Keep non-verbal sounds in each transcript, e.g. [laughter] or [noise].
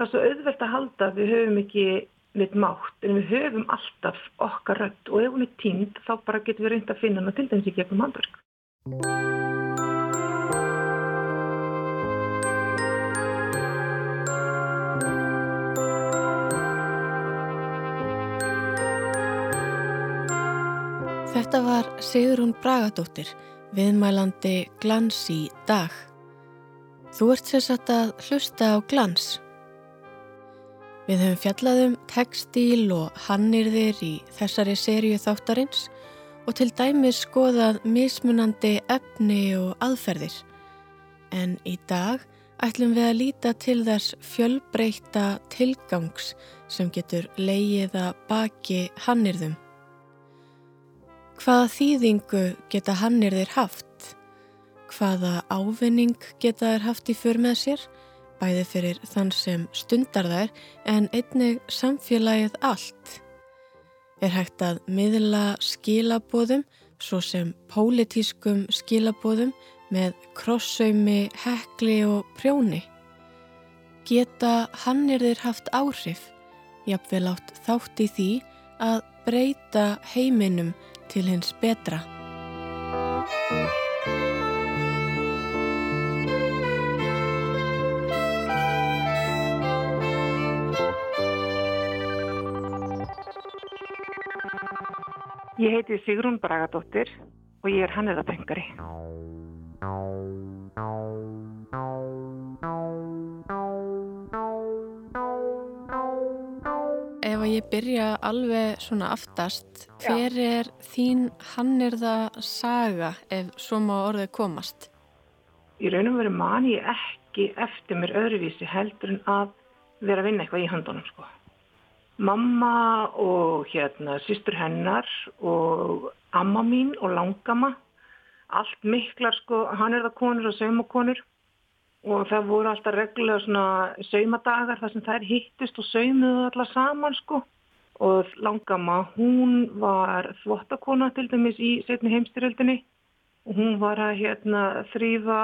það er svo auðvelt að halda að við höfum ekki neitt mátt en við höfum alltaf okkar rödd og ef hún er tínd þá bara getum við reynd að finna hana til dæmis í gegnum handverk. Þetta var Sigurún Bragadóttir, viðmælandi glans í dag. Þú ert sérsagt að hlusta á glans. Við höfum fjallaðum textíl og hannirðir í þessari sériu þáttarins og til dæmis skoðað mismunandi efni og aðferðir. En í dag ætlum við að líta til þess fjölbreyta tilgangs sem getur leið að baki hannirðum. Hvaða þýðingu geta hannir þeir haft? Hvaða ávinning geta þeir haft í för með sér? Bæði fyrir þann sem stundar þær en einnig samfélagið allt. Er hægt að miðla skilabóðum svo sem pólitískum skilabóðum með krossaumi, hekli og prjóni? Geta hannir þeir haft áhrif? Jafnvel átt þátt í því að breyta heiminum til hins betra. Ég heiti Sigrún Bragadóttir og ég er hanniðabengari. Ef að ég byrja alveg svona aftast, hver er þín hannirða saga ef svo má orðið komast? Í raun og veru man ég ekki eftir mér öðruvísi heldur en að vera að vinna eitthvað í handunum sko. Mamma og hérna sýstur hennar og amma mín og langama, allt miklar sko, hann er það konur og saumakonur. Og það voru alltaf reglulega svona saumadagar þar sem þær hittist og saumuðu allar saman sko. Og langama hún var þvottakona til dæmis í setni heimstyrjöldinni og hún var að hérna þrýfa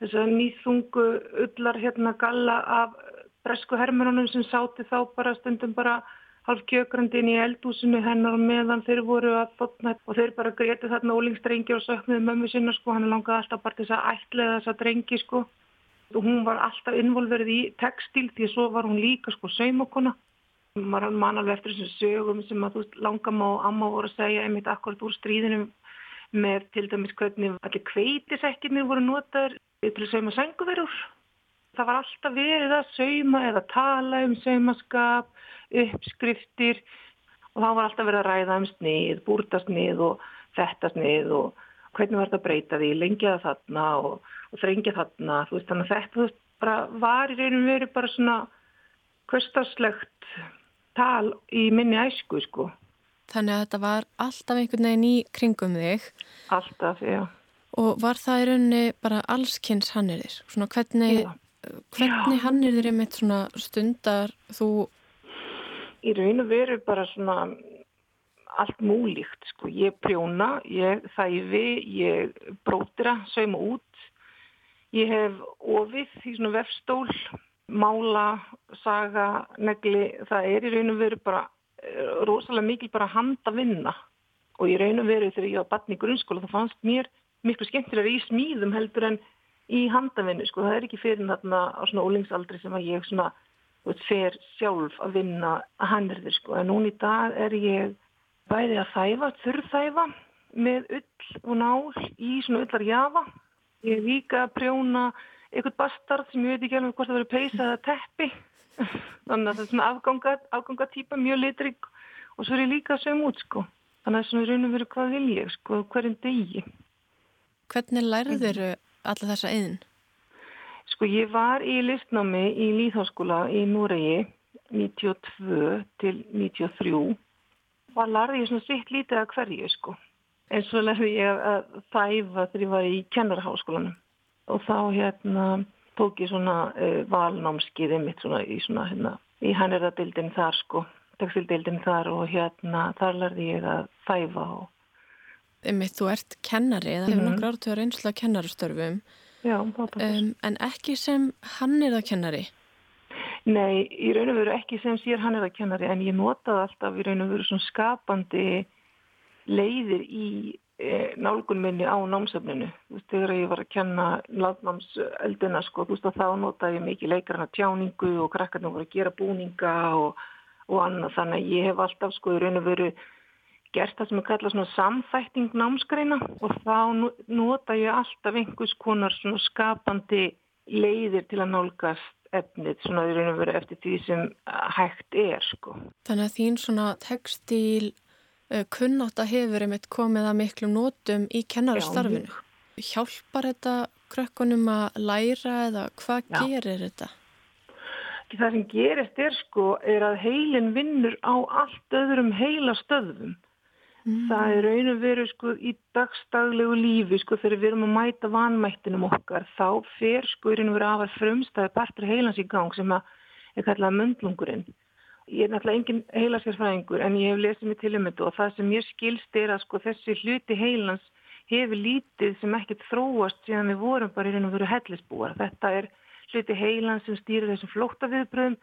þess að nýþungu ullar hérna galla af bresku hermurunum sem sáti þá bara stundum bara halv kjökrandi inn í eldúsinu hennar meðan þeir voru að þotna og þeir bara greiti þarna ólingstrengi og söknuði mömmu sinna sko. Hann langaði alltaf bara þess að ætlaði þess að drengi sko. Og hún var alltaf involverið í textil því svo var hún líka sko saumakona maður mann alveg eftir þessum sögum sem að þú langama og amma voru að segja einmitt akkurat úr stríðinu með til dæmis hvernig allir kveitisekkinir voru notaður til að sauma senguverur það var alltaf verið að sauma eða tala um saumaskap uppskriftir og þá var alltaf verið að ræða um snið, búrtasnið og þetta snið og hvernig var þetta að breyta því, lengjaða þarna og, og þrengja þarna, þú veist, þannig að þetta veist, bara var í raunum verið bara svona kvöstarslegt tal í minni æsku, sko. Þannig að þetta var alltaf einhvern veginn í kringum þig. Alltaf, já. Og var það í rauninni bara allskynns hannirðir? Svona hvernig, hvernig hannirðir er mitt svona stundar þú? Í raunum verið bara svona allt múlíkt sko. Ég prjóna, ég þæfi, ég brótira, sauma út. Ég hef ofið í svona vefstól, mála, saga, negli. Það er í raun og veru bara eh, rosalega mikil bara handa vinna. Og í raun og veru þegar ég var barn í grunnskóla það fannst mér miklu skemmtilega í smíðum heldur en í handavinnu. Sko. Það er ekki fyrir þarna á svona ólingsaldri sem að ég svona fer sjálf að vinna að hannirðir sko. En núna í dag er ég bæði að þæfa, þurrþæfa með ull og nál í svona ullar jafa. Ég er líka að prjóna eitthvað bastard sem ég veit ekki alveg hvort það verið peysa eða teppi. [laughs] Þannig að það er svona afganga, afgangatýpa, mjög litrig og svo er ég líka að sögum út sko. Þannig að svona raun og veru hvað vil ég sko, hverjum degi. Hvernig lærið þeirru alla þessa eðin? Sko ég var í listnámi í Líðháskóla í Núregi 92 til 93 var larði ég svona sitt lítið að hverju sko. En svo lærði ég að þæfa þegar ég var í kennarháskólanum og þá hérna tók ég svona uh, valnámskiði mitt svona í svona hérna í hannirðadildin þar sko, textildildin þar og hérna þar lærði ég að þæfa og Emið, þú ert kennari eða hefur mm. nokkur ártu að reynsla kennarstörfum Já, um, en ekki sem hannirðakennari Nei, í raun og veru ekki sem sér hann er að kennari en ég notaði alltaf í raun og veru svona skapandi leiðir í e, nálgun minni á námsefninu. Þú veist, þegar ég var að kenna landnámseldina sko, þú veist að þá notaði ég mikið leikarna tjáningu og krakkarnir voru að gera búninga og, og annað þannig að ég hef alltaf sko í raun og veru gert það sem ég kalla svona samþækting námskreina og þá nota ég alltaf einhvers konar svona skapandi leiðir til að nálgast efnið svona í raun og veru eftir því sem hægt er sko. Þannig að þín svona textil uh, kunnáta hefur einmitt komið að miklum nótum í kennarastarfinu. Hjálpar þetta krökkunum að læra eða hvað Já. gerir þetta? Það sem gerist er sko er að heilin vinnur á allt öðrum heila stöðum. Mm. Það er raun og veru sko í dagstaglegu lífi sko þegar við erum að mæta vanmættinum okkar þá fer sko í raun og veru af að frumstæði partur heilans í gang sem að er kallað möndlungurinn. Ég er náttúrulega engin heilaskjárfræðingur en ég hef lesið mig til um þetta og það sem ég skilst er að sko þessi hluti heilans hefur lítið sem ekkert þróast síðan við vorum bara í raun og veru hellisbúar. Þetta er hluti heilans sem stýrir þessum flóttaviðbröðum,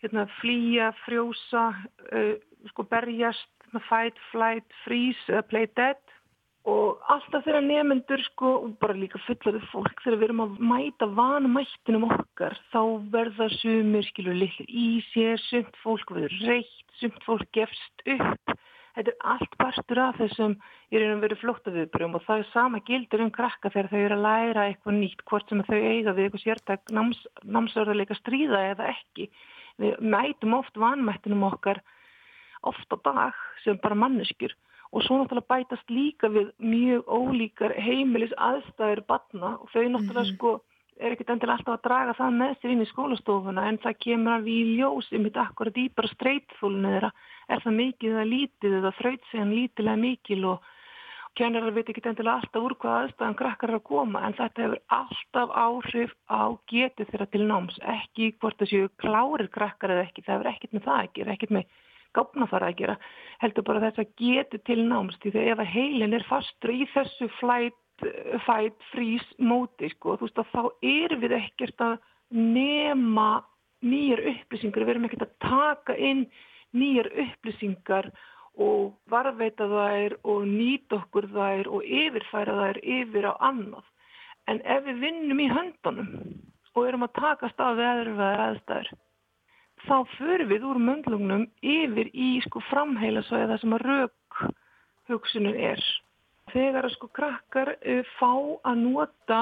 hérna flýja, frjósa, uh, sko berjast fight, flight, freeze eða play dead. Og alltaf þegar nefnendur sko og bara líka fullaður fólk þegar við erum að mæta vanmættinum okkar þá verða sumir skilur lillir í sér, sumt fólk verður reitt, sumt fólk gefst upp. Þetta er allt partur af þessum ég er að vera flótta viðbröðum og það er sama gildur um krakka þegar þau eru að læra eitthvað nýtt hvort sem þau eiga við eitthvað sértak náms, námsörðarleika stríða eða ekki. Við mætum oft vanmættinum okkar oft á dag sem bara manneskjur. Og svo náttúrulega bætast líka við mjög ólíkar heimilis aðstæður batna og þau náttúrulega mm -hmm. sko er ekkert endilega alltaf að draga það með sér inn í skólastofuna. En það kemur að við ljós yfir akkurat í bara streytfólunu þeirra. Er það mikið eða lítið eða þraut segjan lítilega mikil og kennarar veit ekki endilega alltaf úr hvað aðstæðan krakkar að koma. En þetta hefur alltaf áhrif á getið þeirra til náms. Ekki hvort þessu klárir krakkar eða ekki. Það hefur ekkert með það ekki, ekkert með gáfna fara að gera heldur bara þess að getur til námst því þegar ef heilin er fastur í þessu flight, fight, freeze móti sko, þú veist að þá erum við ekkert að nema nýjar upplýsingar, við erum ekkert að taka inn nýjar upplýsingar og varveita þær og nýta okkur þær og yfirfæra þær yfir á annað. En ef við vinnum í höndunum og erum að takast af veðurveðar aðstæður þá förum við úr möndlugnum yfir í sko framheilasvæði það sem að rauk hugsunum er. Þegar að sko krakkar fá að nota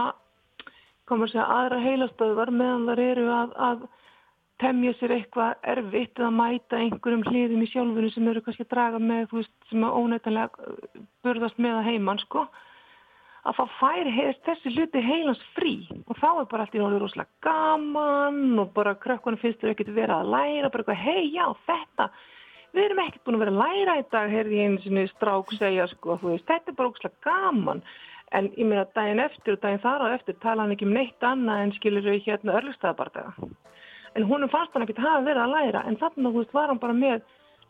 komur að segja aðra heilastöðvar meðan þar eru að, að temja sér eitthvað erfitt eða mæta einhverjum hliðum í sjálfunum sem eru kannski að draga með þú veist sem að ónættanlega burðast með að heimann sko að þá færi hefist þessi hluti heilans frí. Og þá er bara allt í náttúrulega rosalega gaman og bara krökkunum finnst þau ekkert vera að læra bara eitthvað, hei já þetta við erum ekkert búin að vera að læra í dag heyrði einu sinni strák segja sko veist, þetta er bara rosalega gaman. En ég meina daginn eftir og daginn þar á eftir tala hann ekki um neitt annað en skilur þau hérna örlustæðabardaga en húnum fannst hann ekkert hafa verið að læra en þannig að var hann bara með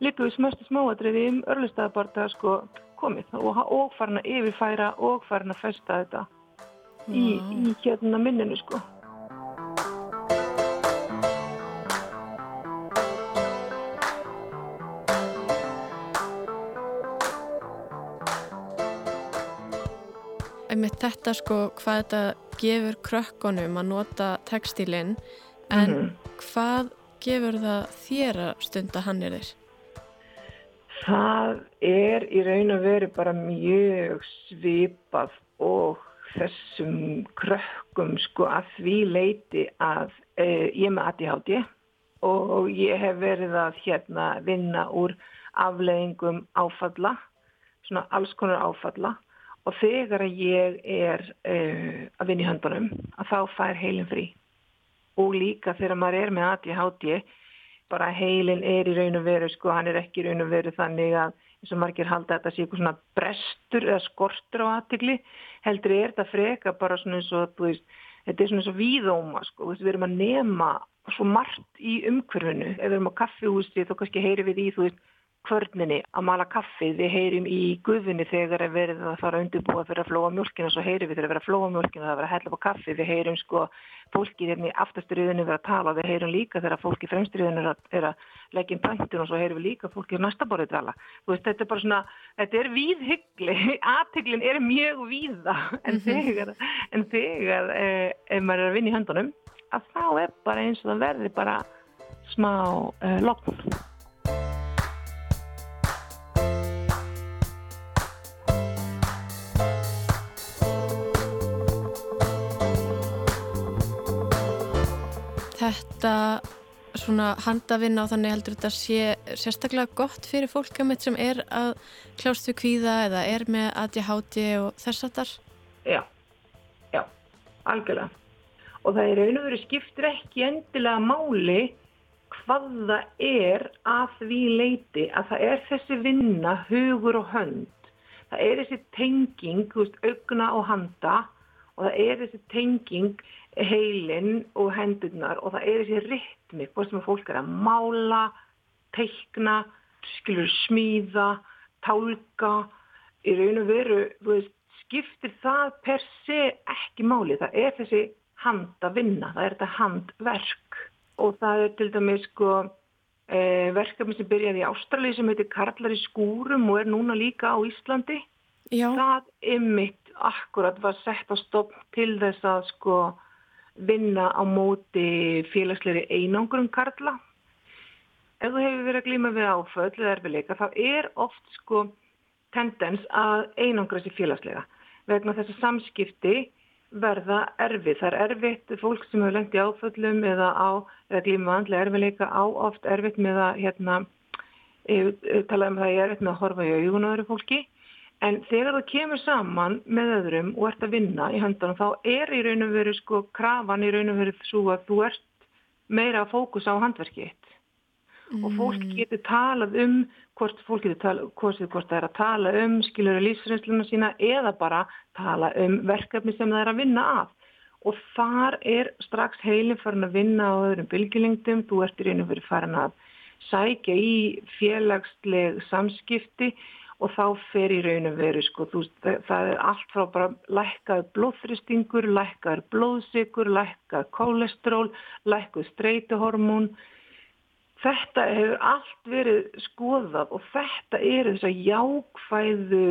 líka við smöstu smáadriði um örlustæðabardaga sko komið og, og farin að yfirfæra og farin að festa þetta mm. í, í hérna minninu sko. Með þetta sko hvað þetta gefur krökkunum að nota textílinn en mm -hmm. hvað gefur það þér að stunda hann er þér? Það er í raun og veru bara mjög svipað og þessum krökkum sko að því leiti að e, ég með ADHD og ég hef verið að hérna vinna úr afleggingum áfalla, svona alls konar áfalla. Og þegar ég er e, að vinna í höndunum að þá fær heilin frí. Og líka þegar maður er með ADHD bara heilin er í raun og veru sko, hann er ekki í raun og veru þannig að eins og margir halda þetta sé eitthvað svona brestur eða skortur á aðtikli heldur er þetta freka bara svona eins og veist, þetta er svona eins og víðóma sko, við erum að nema svo margt í umhverfunu ef við erum á kaffihúsi þá kannski heyri við í þú veist kvörninni að mala kaffið, við heyrim í guðunni þegar er verið að fara undirbúa fyrir að flóa mjölkina, svo heyrim við þegar er verið að flóa mjölkina það er að hella på kaffi, við heyrim sko fólki hérna í aftasturriðinu verið að tala og við heyrim líka þegar fólki fremsturriðinu er, er að leggja inn pæntun og svo heyrim við líka fólki á næsta borðið tala. Veist, þetta er bara svona, þetta er víðhyggli, [laughs] aðteglin er mjög víða en mhm. þegar, en þegar eh, ef maður er að vinna í höndunum, að þá er bara eins og það verður bara smá eh, lokn. Þetta svona handavinna og þannig heldur þetta sé sérstaklega gott fyrir fólk sem er að kljást við kvíða eða er með ADHD og þess að þar? Já, já, algjörlega. Og það er og veru skiptir ekki endilega máli hvað það er að því leiti að það er þessi vinna, hugur og hönd. Það er þessi tenging, veist, augna og handa og það er þessi tenging heilin og hendurnar og það er þessi rytmi, hvort sem fólk er að mála, teikna, skilur smíða, tálka, í raun og veru, þú veist, skiptir það per se ekki máli, það er þessi handavinna, það er þetta handverk og það er til dæmis sko e, verkefni sem byrjaði í Ástralji sem heitir Karlar í skúrum og er núna líka á Íslandi. Já. Það ymmit akkurat var sett á stopp til þess að sko vinna á móti félagsleiri einangurum karla. Ef þú hefur verið að glýma við áföll eða erfileika þá er oft sko tendens að einangra sér félagslega vegna þess að samskipti verða erfið. Það er erfitt fólk sem hefur lengt í áföllum eða, eða glýma andlega erfileika á oft erfitt með að hérna, tala um það ég er erfitt með að horfa í augun á öðru fólki En þegar það kemur saman með öðrum og ert að vinna í höndunum þá er í raun og veru sko krafan í raun og veru svo að þú ert meira að fókus á handverkið mm. og fólk mm. getur talað um hvort fólk getur talað, hvort, hvort það er að tala um skilur að lífsreynsluna sína eða bara tala um verkefni sem það er að vinna af og þar er strax heilin farin að vinna á öðrum bylgjulengdum, þú ert í raun og veru farin að sækja í félagsleg samskipti og þá fer í raun og veru sko, þú, það er allt frá bara lækkaður blóðþristingur, lækkaður blóðsikur, lækkaður kólestról, lækkuð streytuhormón. Þetta hefur allt verið skoðað og þetta eru þess að jákvæðu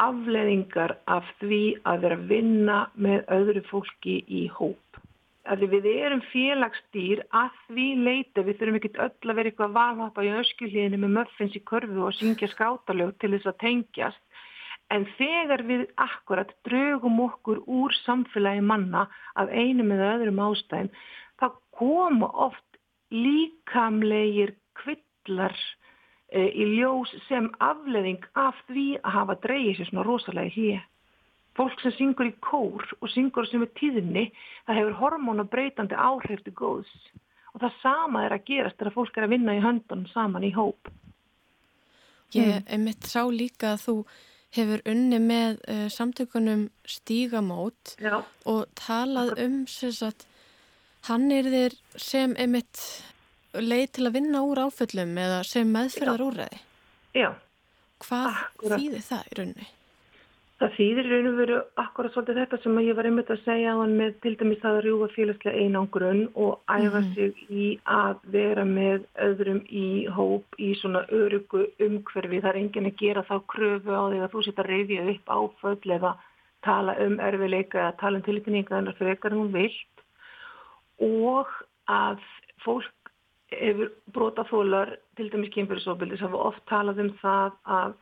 afleðingar af því að vera að vinna með öðru fólki í hóp að við erum félagsdýr að því leita, við þurfum ekki öll að vera eitthvað valhappa í öskjuhliðinu með möffins í körfu og syngja skátalög til þess að tengjast. En þegar við akkurat draugum okkur úr samfélagi manna af einum eða öðrum ástæðum þá koma oft líkamlegir kvillar e, í ljós sem afleðing af því að hafa dreyið sér svona rosalega hér fólk sem syngur í kór og syngur sem er tíðinni, það hefur hormonabreitandi áhrif til góðs og það sama er að gerast þegar fólk er að vinna í höndunum saman í hóp. Ég mm. mitt sá líka að þú hefur unni með uh, samtökunum stígamót Já. og talað um sagt, hann er þér sem emitt leið til að vinna úr áföllum eða sem meðferðar úrræði. Já. Hvað þýðir það í rauninni? Það þýðir raun og veru akkurat svolítið þetta sem ég var einmitt að segja á hann með til dæmis það að rjúa félagslega einangrun og æfa mm sig í að vera með öðrum í hóp í svona örugu umhverfi. Það er enginn að gera þá kröfu á því að þú setja að reyðja upp áföll eða tala um erfileika eða tala um tilfinninga þannig að frekar hún vilt og að fólk hefur brotaþólar til dæmis kynfyrirsóbildis hafa oft talað um það að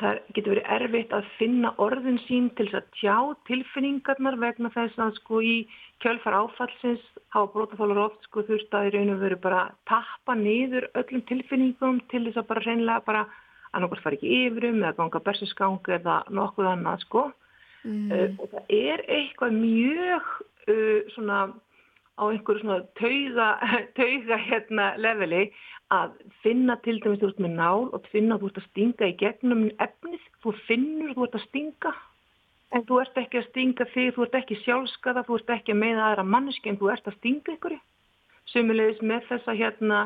það getur verið erfitt að finna orðin sín til þess að tjá tilfinningarnar vegna þess að sko í kjölfar áfallsins hafa brótaþálar oft sko þurft að í raun og veru bara tappa niður öllum tilfinningum til þess að bara reynlega bara annarkvæmst fara ekki yfirum eða ganga bersinsgang eða nokkuð annað sko mm. uh, og það er eitthvað mjög uh, svona á einhverju svona tauga, [laughs] tauga hérna leveli að finna til dæmis þú ert með nál og finna að þú ert að stinga í gegnum efnið, þú finnur þú ert að stinga. En þú ert ekki að stinga þig, þú ert ekki sjálfskaða, þú ert ekki með aðra manneski en þú ert að stinga ykkur. Sumulegis með þessa hérna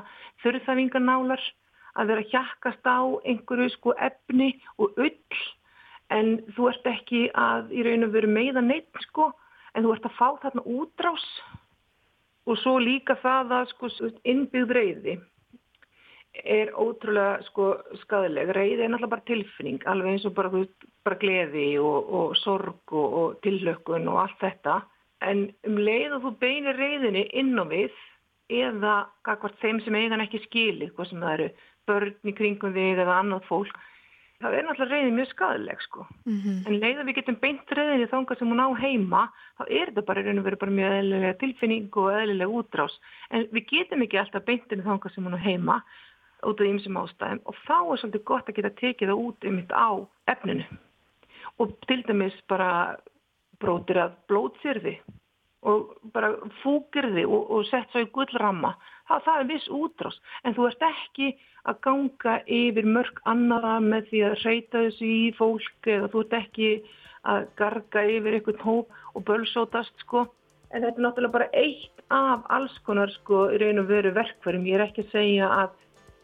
þurrþæfingarnálar að vera hjakkast á einhverju sko efni og ull en þú ert ekki að í raun og veru meða neitt sko en þú ert að fá þarna útrás og svo líka það að sko innbyggð reyði er ótrúlega sko skadaleg. Reyði er náttúrulega bara tilfinning, alveg eins og bara, bara gleði og, og sorg og, og tillökkun og allt þetta. En um leið og þú beinir reyðinni inn á við eða hvert þeim sem eigan ekki skilið, hvað sem það eru, börn í kringum þig eða annað fólk, það er náttúrulega reyðin mjög skadaleg sko. Mm -hmm. En leið að við getum beint reyðinni þánga sem hún á heima, þá er þetta bara reynið að vera bara mjög eðlilega tilfinning og eðlilega útrás. En við getum ekki alltaf beintinni þánga sem hún á heima út af ýmsum ástæðum og þá er svolítið gott að geta tekið það út um þetta á efninu. Og til dæmis bara brótir að blótsýrði og bara fúkirði og, og sett svo í gullramma það, það er viss útrás. En þú ert ekki að ganga yfir mörg annara með því að reyta þessu í fólk eða þú ert ekki að garga yfir einhvern hóp og bölsótast sko. En þetta er náttúrulega bara eitt af alls konar sko í raun og veru verkvarum ég er ekki að segja að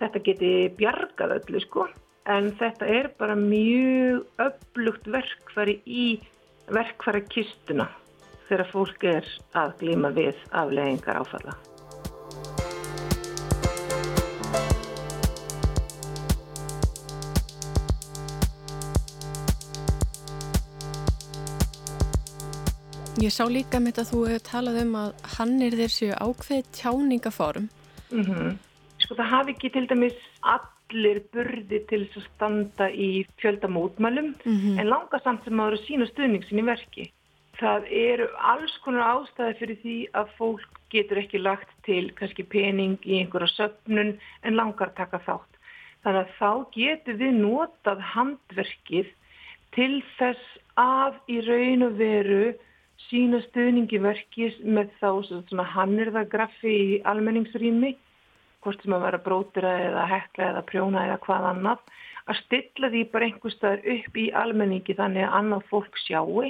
þetta geti bjargað öllu sko. En þetta er bara mjög öflugt verkvari í verkvarakistuna þegar fólk er að glíma við afleggingar áfalla. Ég sá líka með þetta að þú hefur talað um að hann er þér séu ákveð tjáningaform. Mm -hmm. Sko það hafi ekki til dæmis allir burði til að standa í fjöldamótmælum mm -hmm. en langa samt sem að vera sína stuðningsin í verki. Það eru alls konar ástæði fyrir því að fólk getur ekki lagt til kannski pening í einhverja söpnun en langar taka þátt. Þannig að þá getur við notað handverkið til þess að í raun og veru sína stöðningi verkis með þá svona hannirðagraffi í almenningsrými, hvort sem að vera brótira eða hekla eða prjóna eða hvað annað, að stilla því bara einhver staðar upp í almenningi þannig að annað fólk sjáu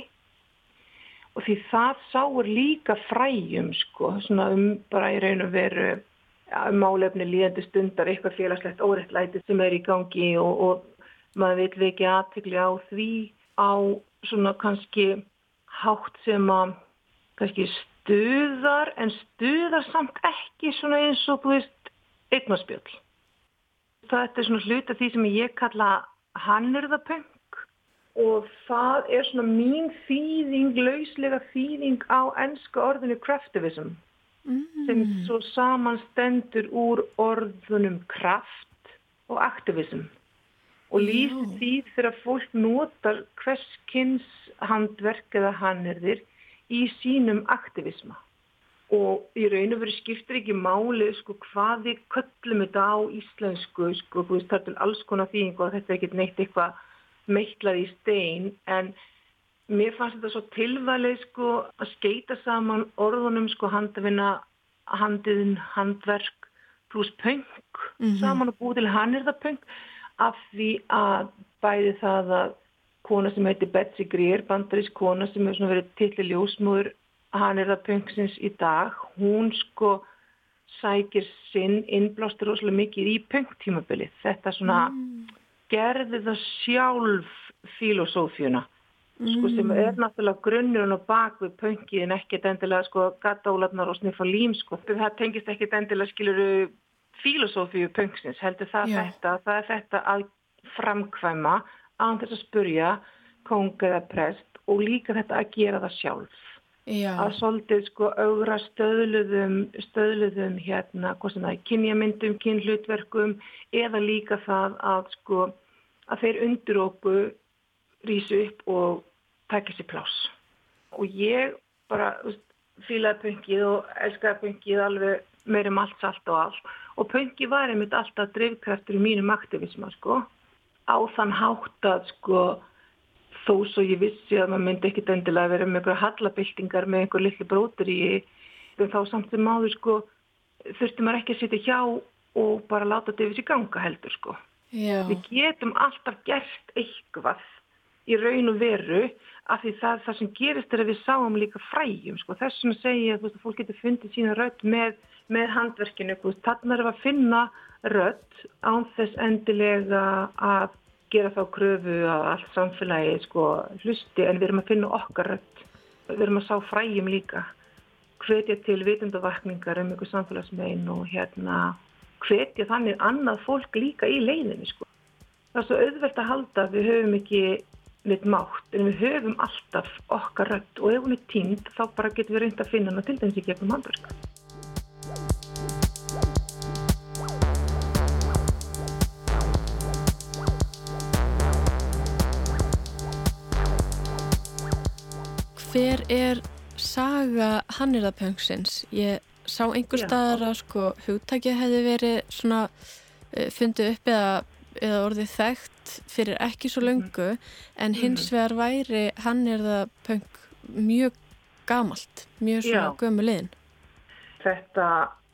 og því það sáur líka fræjum sko, svona um bara í raun og veru um málefni líðandi stundar, eitthvað félagslegt óreittlæti sem er í gangi og, og maður vil ekki aðtegli á því á svona kannski hátt sem að kannski stuðar en stuðar samt ekki svona eins og þú veist eignarspjöld. Þetta er svona hlut af því sem ég kalla hannurðapöng og það er svona mín þýðing, lauslega þýðing á ennska orðinu craftivism mm. sem svo samanstendur úr orðunum kraft og aktivism. Og lýsir því þegar fólk notar hverskins handverk eða hannirðir í sínum aktivisma. Og í raun og veru skiptir ekki máli sko hvað við köllum þetta á íslensku sko, þú veist það er til alls konar þýðing og þetta er ekkert neitt eitthvað meiklað í stein en mér fannst þetta svo tilvalið sko að skeita saman orðunum sko handafina, handiðin, handverk pluss punk mm -hmm. saman og búið til hann er það punk af því að bæði það að kona sem heitir Betsy Greer, bandarísk kona sem hefur verið tilli ljósmúður hann er það punksins í dag hún sko sækir sinn innblástur rosalega mikið í punktímabilið þetta svona mm gerði það sjálf filosófjuna sko, sem mm. er náttúrulega grunnurinn og bak við pöngiðin ekkert endilega sko gattaólarnar og sniffa lím sko það tengist ekkert endilega skiluru filosófíu pöngsins heldur það yeah. þetta það er þetta að framkvæma án þess að spurja kong eða prest og líka þetta að gera það sjálf Já. að svolítið sko augra stöðluðum stöðluðum hérna, kynjamyndum, kynhlutverkum eða líka það að sko að þeir undir okkur rýsu upp og taka sér pláss. Og ég bara fílaði pöngið og elskaði pöngið alveg meirum allt salt og allt. Og pöngið var einmitt alltaf drivkraftur í mínum aktivisma sko. Á þann hátt að sko þó svo ég vissi að maður myndi ekkit endilega vera með einhverja hallabildingar með einhver litlu brótur í þá samt sem áður sko þurfti maður ekki að sitja hjá og bara láta þetta yfir sig ganga heldur sko. Já. Við getum alltaf gert eitthvað í raun og veru af því það, það sem gerist er að við sáum líka fræjum sko. þess sem segja að fólk getur fundið sína raut með með handverkinu, þannig er að finna rött án þess endilega að gera þá kröfu að allt samfélagi sko hlusti en við erum að finna okkar rött, við erum að sá fræjum líka, hvetja til vitundavakningar um einhver samfélagsmein og hérna hvetja þannig annað fólk líka í leiðinni sko. Það er svo auðvelt að halda að við höfum ekki neitt mátt en við höfum alltaf okkar rött og ef hún er tínd þá bara getum við reynd að finna hana til dæmis í gegnum handverka. Hver er saga Hannirðapöngsins? Ég sá einhver staðar að sko hugtakið hefði verið svona uh, fundið upp eða, eða orðið þekkt fyrir ekki svo löngu en hins mhm. vegar væri Hannirðapöng mjög gamalt, mjög svona gömu liðin. Þetta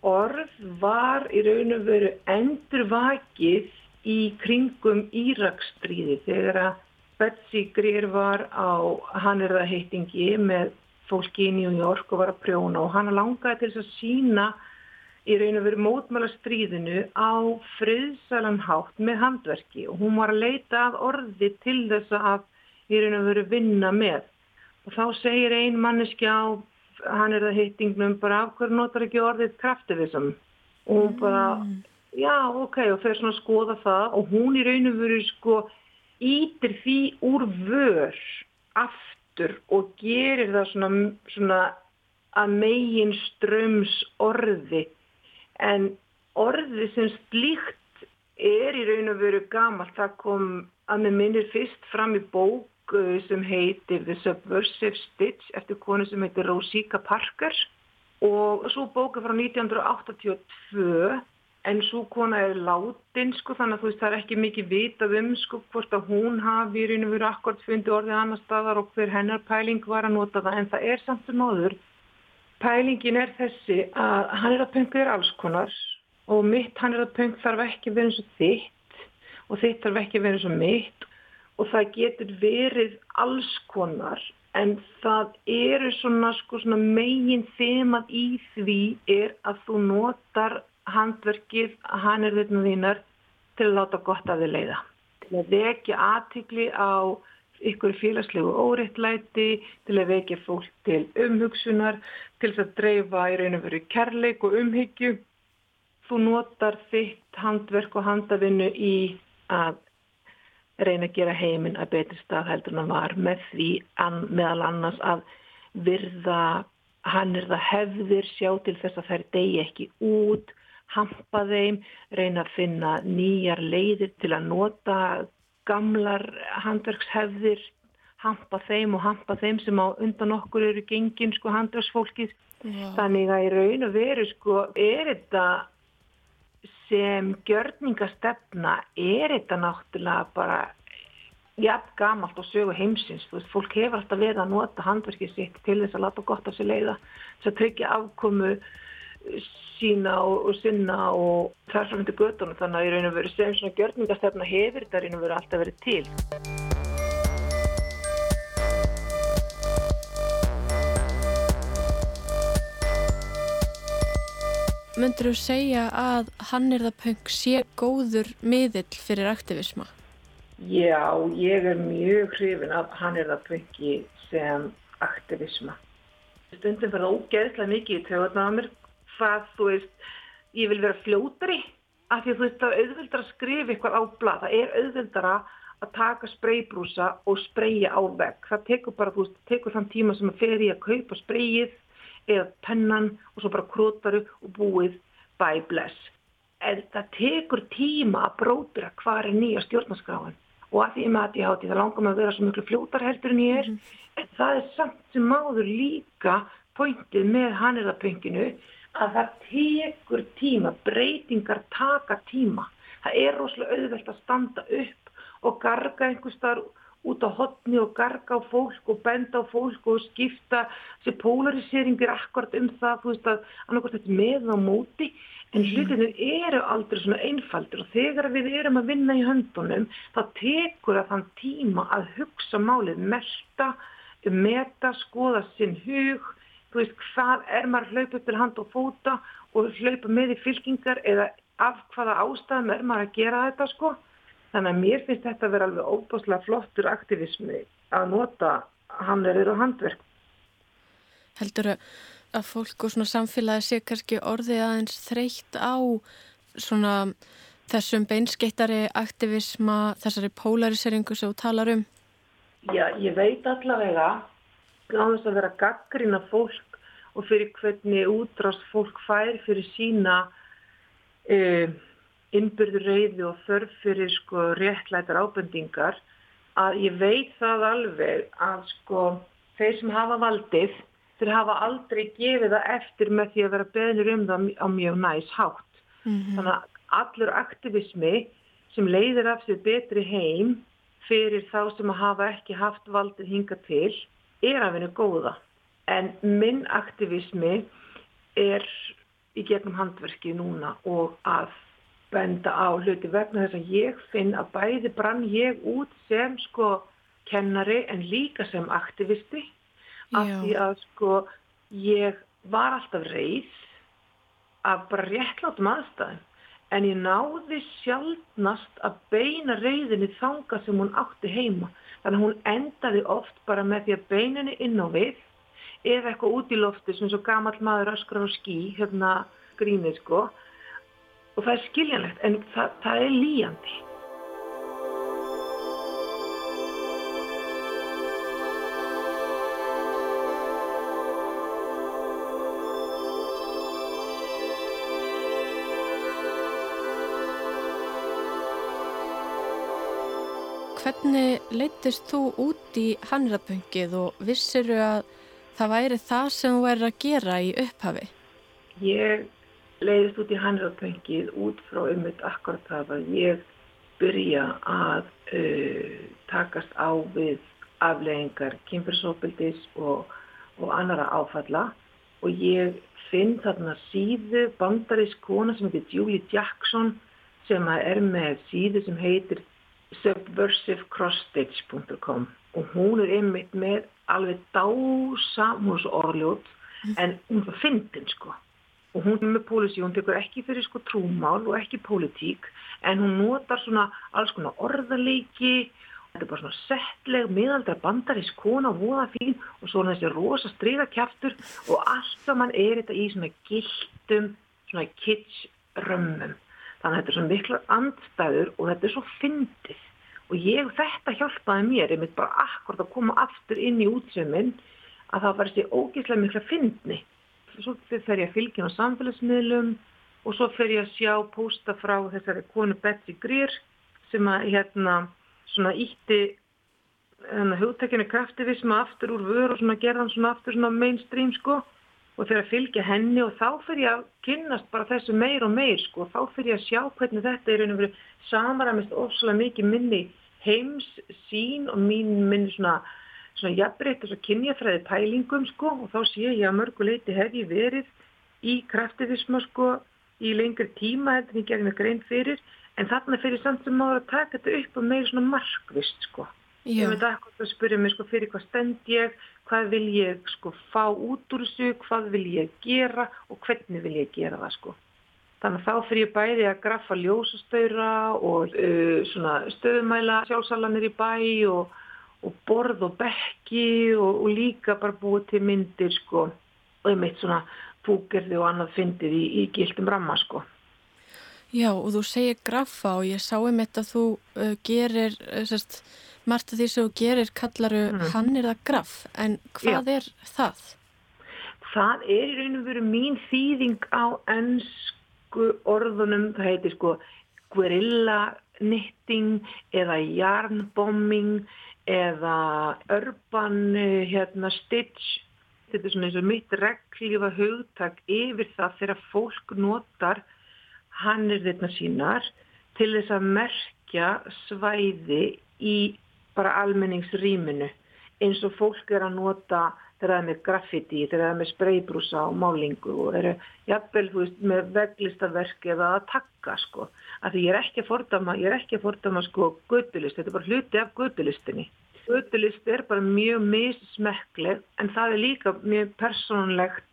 orð var í raun og veru endur vakið í kringum Íraksstríði þegar að Betsy Greer var á hannirðaheitingi með fólki í New York og var að prjóna og hann langaði til þess að sína í raun og veru mótmæla stríðinu á friðsalan hátt með handverki. Og hún var að leita að orði til þess að í raun og veru vinna með. Og þá segir ein manneski á hann er það heitingnum bara af hverju notar ekki orðið kraftivism og hún bara mm. já ok. Og þau er svona að skoða það. Og hún í raun og veru sko ítir því úr vör aftur og gerir það svona, svona að megin ströms orði. En orði sem slíkt er í raun og veru gamalt. Það kom að með minnir fyrst fram í bók uh, sem heitir The Subversive Stitch eftir konu sem heitir Rosika Parker. Og svo bóka frá 1982 en svo kona er látin sko þannig að þú veist það er ekki mikið vitað um sko hvort að hún hafi í raun og veru akkord fundið orðið annar staðar og hver hennar pæling var að nota það. En það er samt um áður pælingin er þessi að hann er að pöngu er alls konar og mitt hann er að pöngu þarf ekki verið eins og þitt og þitt þarf ekki verið eins og mitt og það getur verið alls konar. En það eru svona, sko, svona megin þemað í því er að þú notar handverkið hann er þarna þínar til að láta gott af þið leiða. Til að vekja aðtikli á ykkur félagslegu óriðtlæti, til að vekja fólk til umhugsunar, til að dreifa í raun og veru kærleik og umhyggju. Þú notar þitt handverk og handavinnu í að reyna að gera heiminn að betri stað heldur en það var með því an, meðal annars að virða hann er það hefðir sjá til þess að þær degi ekki út hampa þeim, reyna að finna nýjar leiðir til að nota gamlar handverkshefðir, hampa þeim og hampa þeim sem á undan okkur eru gengin sko handverksfólkið. Já. Þannig að í raun og veru sko er þetta sem gjörningastefna, er þetta náttúrulega bara jafn gamalt og sögu heimsins. Þú veist, fólk hefur alltaf verið að nota handverkið sitt til þess að láta gott af sér leiða, þess að tryggja afkomu sína og, og sinna og þar fram til göttunum þannig að í raun og veru sem svona gjörningastefna hefur þetta í raun og veru alltaf verið til. Möndur þú segja að Hannirðapöng sé góður miðill fyrir aktivisma? Já, ég er mjög hrifin af Hannirðapöngi sem aktivisma. Stundum fyrir það ógeðslega mikið í töðunar á mér hvað þú veist, ég vil vera fljótari af því að þú veist það er auðvildar að skrifa eitthvað á blad, það er auðvildara að taka spreybrúsa og spreyja á vegg, það tekur bara, þú veist, tekur þann tíma sem að fer í að kaupa spreyið eða pennan og svo bara krótaru og búið by bless. En það tekur tíma að bróðra hvað er nýja stjórnaskráin og að því með að ég háti það langar með að vera svo miklu fljótar heldur en ég er, -hmm. en það er samt sem máður líka pointið með hannirðapönginu að það tekur tíma, breytingar taka tíma. Það er rosalega auðvelt að standa upp og garga einhver starf út á hotni og garga á fólk og benda á fólk og skipta þessi polariseringur akkurat um það, þú veist að annarkvæmt þetta með á móti en mhm. hlutinu eru aldrei svona einfaldur og þegar við erum að vinna í höndunum þá tekur það þann tíma að hugsa málið, melda, meta, skoða sinn hug, þú veist, hvað er maður hlaupa upp til hand og fóta og hlaupa með í fylkingar eða af hvaða ástæðum er maður að gera þetta sko. Þannig að mér finnst þetta að vera alveg óbúslega flottur aktivismi að nota hamlerir og handverk. Heldur að fólk og svona samfélagi sé kannski orðið aðeins þreytt á svona þessum beinskeittari aktivisma, þessari polariseringu sem þú talar um? Já, ég veit allavega á þess að vera gaggrina fólk og fyrir hvernig útrást fólk fær fyrir sína uh, innbyrður reyði og þörf fyrir sko réttlætar ábendingar að ég veit það alveg að sko þeir sem hafa valdið þeir hafa aldrei gefið það eftir með því að vera beðnir um það á mjög næs hátt. Mm -hmm. Þannig að allur aktivismi sem leiðir af sér betri heim fyrir þá sem hafa ekki haft valdið hinga til er að vinna góða. En minn aktivismi er í gegnum handverki núna og að benda á hluti vegna þess að ég finn að bæði brann ég út sem sko kennari en líka sem aktivisti. Af því að sko ég var alltaf reið af bara réttlátum aðstæðum en ég náði sjálfnast að beina reyðinni þanga sem hún átti heima þannig að hún endaði oft bara með því að beininni inn á við eða eitthvað út í lofti sem svo gammal maður öskrar á skí hérna grínið sko og það er skiljanlegt en það, það er líjandi. Hvernig leytist þú út í Hannrapöngið og vissiru að það væri það sem þú væri að gera í upphafi? Ég leiðist út í Hannrapöngið út frá ummitt akkurat það að ég byrja að uh, takast á við afleggingar kynferðsópildis og, og annara áfalla og ég finn þarna síðu bandarísk kona sem heitir Julie Jackson sem er með síðu sem heitir subversivecrossstage.com og hún er einmitt með alveg dása, hún svo orðljót en hún var fyndin sko. Og hún er með pólisí, hún tekur ekki fyrir sko trúmál og ekki pólitík en hún notar svona alls konar orðarleiki þetta er bara svona settleg miðaldra bandarís kona voða fín og svo þessi rosa stríðakjaftur og allt saman er þetta í svona gildum svona kitsch römmum þannig að þetta er svona miklar andstæður og þetta er svo fyndið. Og ég þetta hjálpaði mér ég mitt bara akkurat að koma aftur inn í útsömmin að það var þessi ógíslega mikla fyndni. Svo fer ég að fylgja á samfélagsmiðlum og svo fer ég að sjá pósta frá þessari konu Betsy Greer sem að hérna svona ítti hérna hugtækjana kraftivisma aftur úr vör og svona gerðan svona aftur svona mainstream sko og þegar fylgja henni og þá fyrir ég að kynnast bara þessu meir og meir sko og þá fyrir ég að sjá hvernig þetta er einhverju samaramist ofslega mikið minni heims sín og mín minni svona svona jafnbreytt þess að kynjafræði pælingum sko og þá sé ég að mörguleiti hef ég verið í kraftivisma sko í lengri tíma heldur en ég gerði mig grein fyrir en þarna fyrir samt sem maður að taka þetta upp og meira svona markvist sko. Já. Ég veit að það spyrja mig sko fyrir hvað stend ég, hvað vil ég sko fá út úr þessu, hvað vil ég gera og hvernig vil ég gera það sko. Þannig að þá fyrir ég bæði að graffa ljósastöura og uh, stöðumæla sjálfsalanir í bæ og og borð og bekki og, og líka bara búið til myndir sko og einmitt svona fúkerði og annað fyndið í, í gildum ramma sko. Já og þú segir graffa og ég sá einmitt að þú uh, gerir, uh, sérst, margt af því sem þú gerir kallaru mm. hann það graff en hvað Já. er það? Það er í raun og veru mín þýðing á ennsku orðunum, það heitir sko guerilla knitting eða jarnbombing eða urban hérna, stitch þetta er svona eins og mitt reglífa hugtak yfir það þegar fólk notar hannirðirna sínar til þess að merkja svæði í bara almenningsrýminu eins og fólk er að nota þegar það er með graffiti, þegar það er með spreybrúsa og málingu og eru jafnvel veist, með veglistaverk eða að takka sko. Af því ég er ekki að fordama, ég er ekki að fordama sko gödulist, þetta er bara hluti af gödulistinni gödulist er bara mjög missmekleg en það er líka mjög persónlegt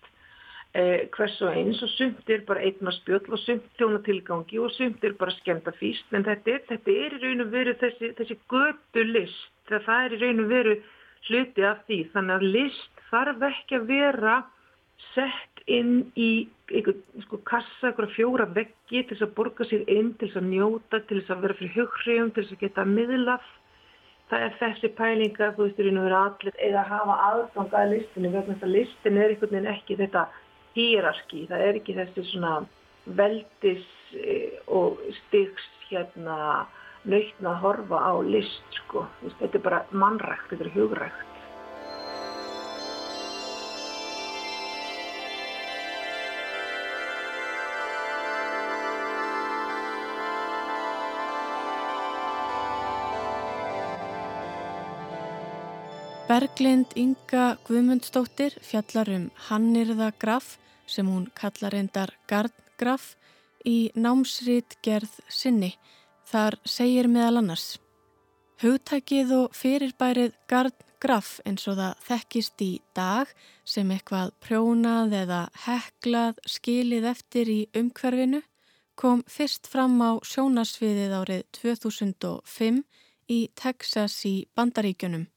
eh, hvers og eins og sumt er bara eignarspjöld og sumt þjónatilgangi og sumt er bara skemta fýst en þetta er, þetta er í raun og veru þessi, þessi gödulist það er í raun og veru hluti af því þannig að list þarf ekki að vera sett inn í einhver sko, kassa, einhverja fjóra veggi til þess að borga sér inn, til þess að njóta, til þess að vera fyrir hughrifum, til þess að geta miðlað. Það er þessi pælinga, þú veist, þú verður allir eða að hafa aðgang að listinu vegna þess að listin er einhvern veginn ekki þetta hýrarki, það er ekki þessi svona veldis eh, og stygs hérna nöytna að horfa á list, sko. Þetta er bara mannrækt, þetta er hugrækt. Berglind Inga Guðmundsdóttir fjallar um Hannirða Graf sem hún kallar endar Gardgraf í námsrít gerð sinni. Þar segir meðal annars Hugtækið og fyrirbærið Gardgraf eins og það þekkist í dag sem eitthvað prjónað eða heklað skilið eftir í umhverfinu kom fyrst fram á sjónasviðið árið 2005 í Texas í Bandaríkjunum.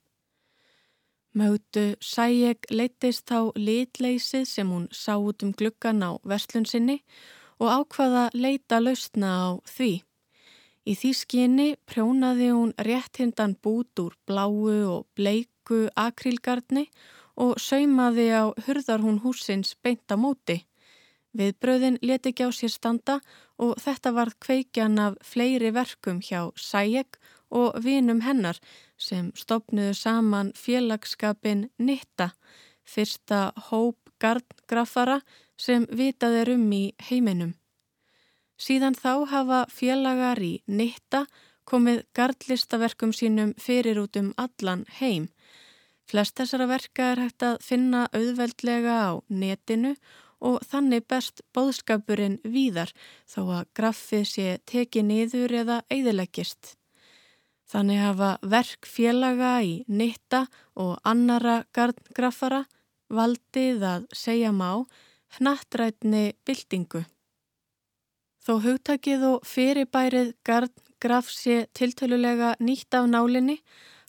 Mögdu Sæjeg leittist á litleysið sem hún sá út um gluggan á verslun sinni og ákvaða leita lausna á því. Í því skinni prjónaði hún réttindan bút úr bláu og bleiku akrílgarni og saumaði á hurðar hún húsins beint á móti. Viðbröðin leti ekki á sér standa og þetta varð kveikjan af fleiri verkum hjá Sæjeg og vinum hennar sem stopnuðu saman félagskapin Nitta, fyrsta hóp gardgrafara sem vitað er um í heiminum. Síðan þá hafa félagar í Nitta komið gardlistaverkum sínum fyrir út um allan heim. Flest þessara verka er hægt að finna auðveldlega á netinu og þannig best bóðskapurinn víðar þó að graffið sé tekið niður eða eigðilegist. Þannig hafa verk félaga í nitta og annara gardgrafara valdið að segja má hnattrætni byltingu. Þó hugtakið og fyrirbærið gardgraf sé tiltölulega nýtt af nálinni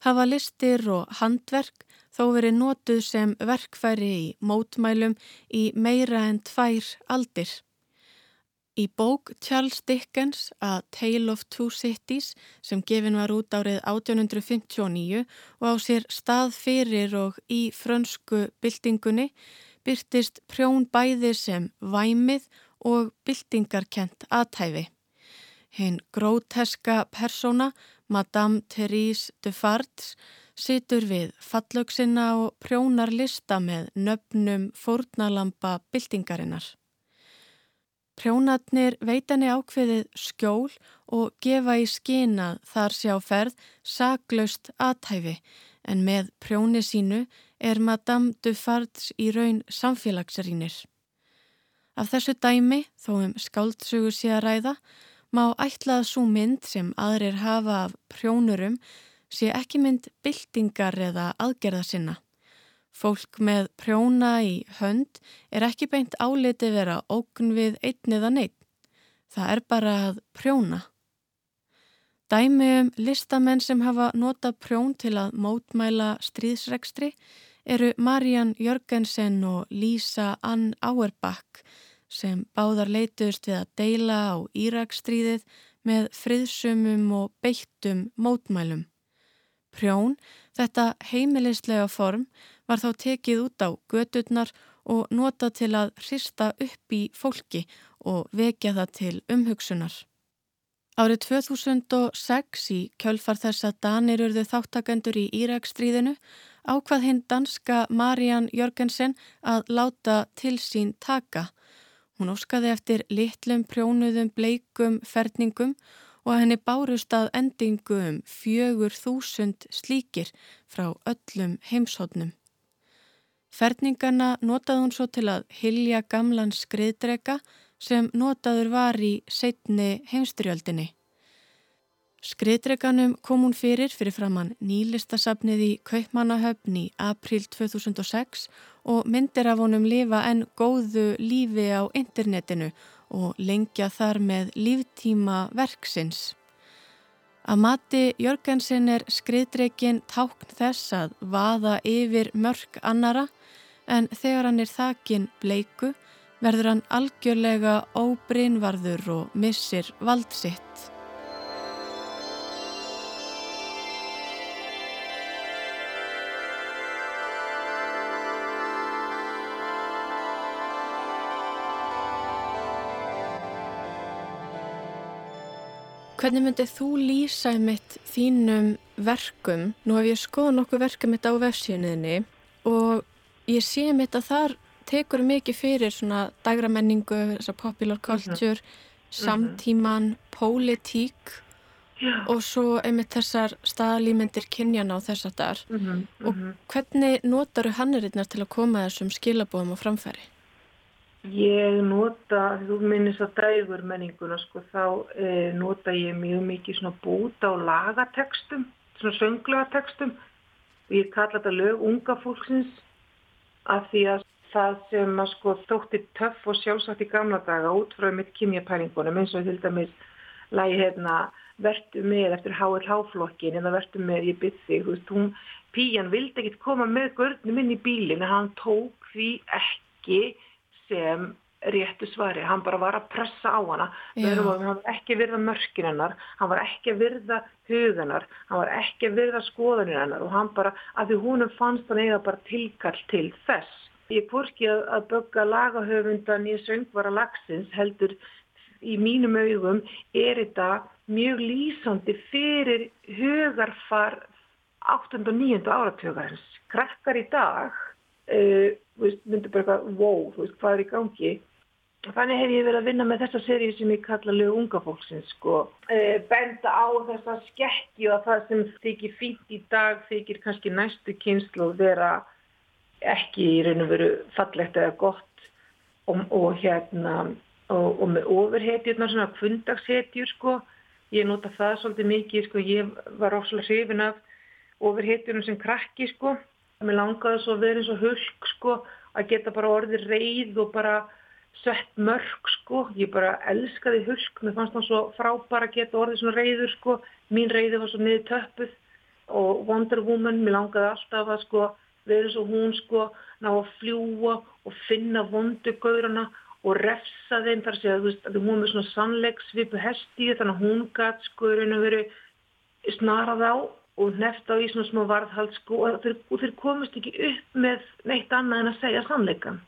hafa listir og handverk þó verið nótuð sem verkfæri í mótmælum í meira en tvær aldir. Í bók Charles Dickens A Tale of Two Cities sem gefin var út árið 1859 og á sér stað fyrir og í frönsku byltingunni byrtist prjón bæði sem væmið og byltingarkent aðtæfi. Hinn gróteska persóna, Madame Therese de Fards, situr við fallauksina og prjónar lista með nöfnum fórnalampa byltingarinnar. Prjónatnir veitanni ákveðið skjól og gefa í skina þar sjá ferð saklaust aðtæfi en með prjóni sínu er Madame Dufards í raun samfélagsrínir. Af þessu dæmi, þó um skáldsögu sé að ræða, má ætlað svo mynd sem aðrir hafa af prjónurum sé ekki mynd byltingar eða aðgerða sinna. Fólk með prjóna í hönd er ekki beint áliti vera ógun við einn eða neitt. Það er bara að prjóna. Dæmi um listamenn sem hafa nota prjón til að mótmæla stríðsregstri eru Marian Jörgensen og Lisa Ann Auerbach sem báðar leituðust við að deila á Íraksstríðið með friðsumum og beittum mótmælum. Prjón, þetta heimilislega form, var þá tekið út á gödurnar og nota til að hrista upp í fólki og vekja það til umhugsunar. Árið 2006 í kjölfar þess að Danir urðu þáttakendur í Írakstríðinu ákvað hinn danska Marian Jörgensen að láta til sín taka. Hún óskaði eftir litlum prjónuðum bleikum ferningum og henni bárust að endingu um fjögur þúsund slíkir frá öllum heimshóttnum. Ferningarna notaði hún svo til að hilja gamlan skriðdrega sem notaður var í setni heimstyrjöldinni. Skriðdreganum kom hún fyrir fyrir framann nýlistasafnið í Kaupmannahöfn í april 2006 og myndir af honum lifa en góðu lífi á internetinu og lengja þar með líftíma verksins. Að mati Jörgensen er skriðdregin tákn þess að vaða yfir mörg annara en þegar hann er þakin bleiku verður hann algjörlega óbrinvarður og missir valdsitt. Hvernig myndið þú lýsa mitt þínum verkum? Nú hef ég skoðað nokkuð verkum mitt á vefsíðinni og ég sé mitt að þar tekur mikið fyrir svona dagramenningu, þessa popular mhm. culture, mm -hmm. samtíman, pólitík og svo einmitt þessar staðalýmyndir kynjana á þess að þar. Mm -hmm. Og mhm. hvernig notaru hannurinnar til að koma þessum skilabóðum á framfæri? Ég nota, þú minnist að dægur menninguna, sko, þá e, nota ég mjög mikið svona búta og lagatekstum, svona sönglatekstum ég kalla þetta lög unga fólksins af því að það sem að sko þótti töff og sjálfsagt í gamla daga út frá mitt kymjapælingunum eins og til dæmis lagi hérna vertu með eftir HLH-flokkin eða vertu með ég bytti, þú veist, hún, Píjan vildi ekkit koma með görnum inn í bílinn en hann tók því ekki sem réttu svari, hann bara var að pressa á hana hann var ekki að virða mörkin hennar hann var ekki að virða hugunar hann var ekki að virða skoðanir hennar og hann bara, af því húnum fannst hann eiga bara tilkall til þess ég fórski að, að bögga lagahöfundan í söngvara lagsins heldur í mínum augum er þetta mjög lýsandi fyrir hugarfar 8. og 9. áratögarins krakkar í dag uh, veist, myndir bara eitthvað, wow, veist, hvað er í gangi. Þannig hef ég verið að vinna með þessa séri sem ég kalla lög unga fólksins, sko. Uh, benda á þessa skekki og það sem þykir fínt í dag þykir kannski næstu kynslu að vera ekki í raun og veru fallegt eða gott og, og hérna og, og með ofurhetjurnar, svona fundagshetjur, sko. Ég nota það svolítið mikið, sko. Ég var ósala hrifin af ofurhetjurnum sem krakki, sko Mér langaði svo að vera eins og hulk sko, að geta bara orðið reyð og bara sett mörg sko. Ég bara elskaði hulk, mér fannst það svo frábæra að geta orðið svona reyður sko. Mín reyði var svo niður töpuð og Wonder Woman, mér langaði alltaf að sko vera eins og hún sko, ná að fljúa og finna vondugaurana og refsa þeim þar að, veist, að hún með svona sannleiksvipu hesti þannig að hún gæti sko raun og veru snarað á og nefnt á í svona smá varðhald sko og þeir, þeir komist ekki upp með neitt annað en að segja sannleikan.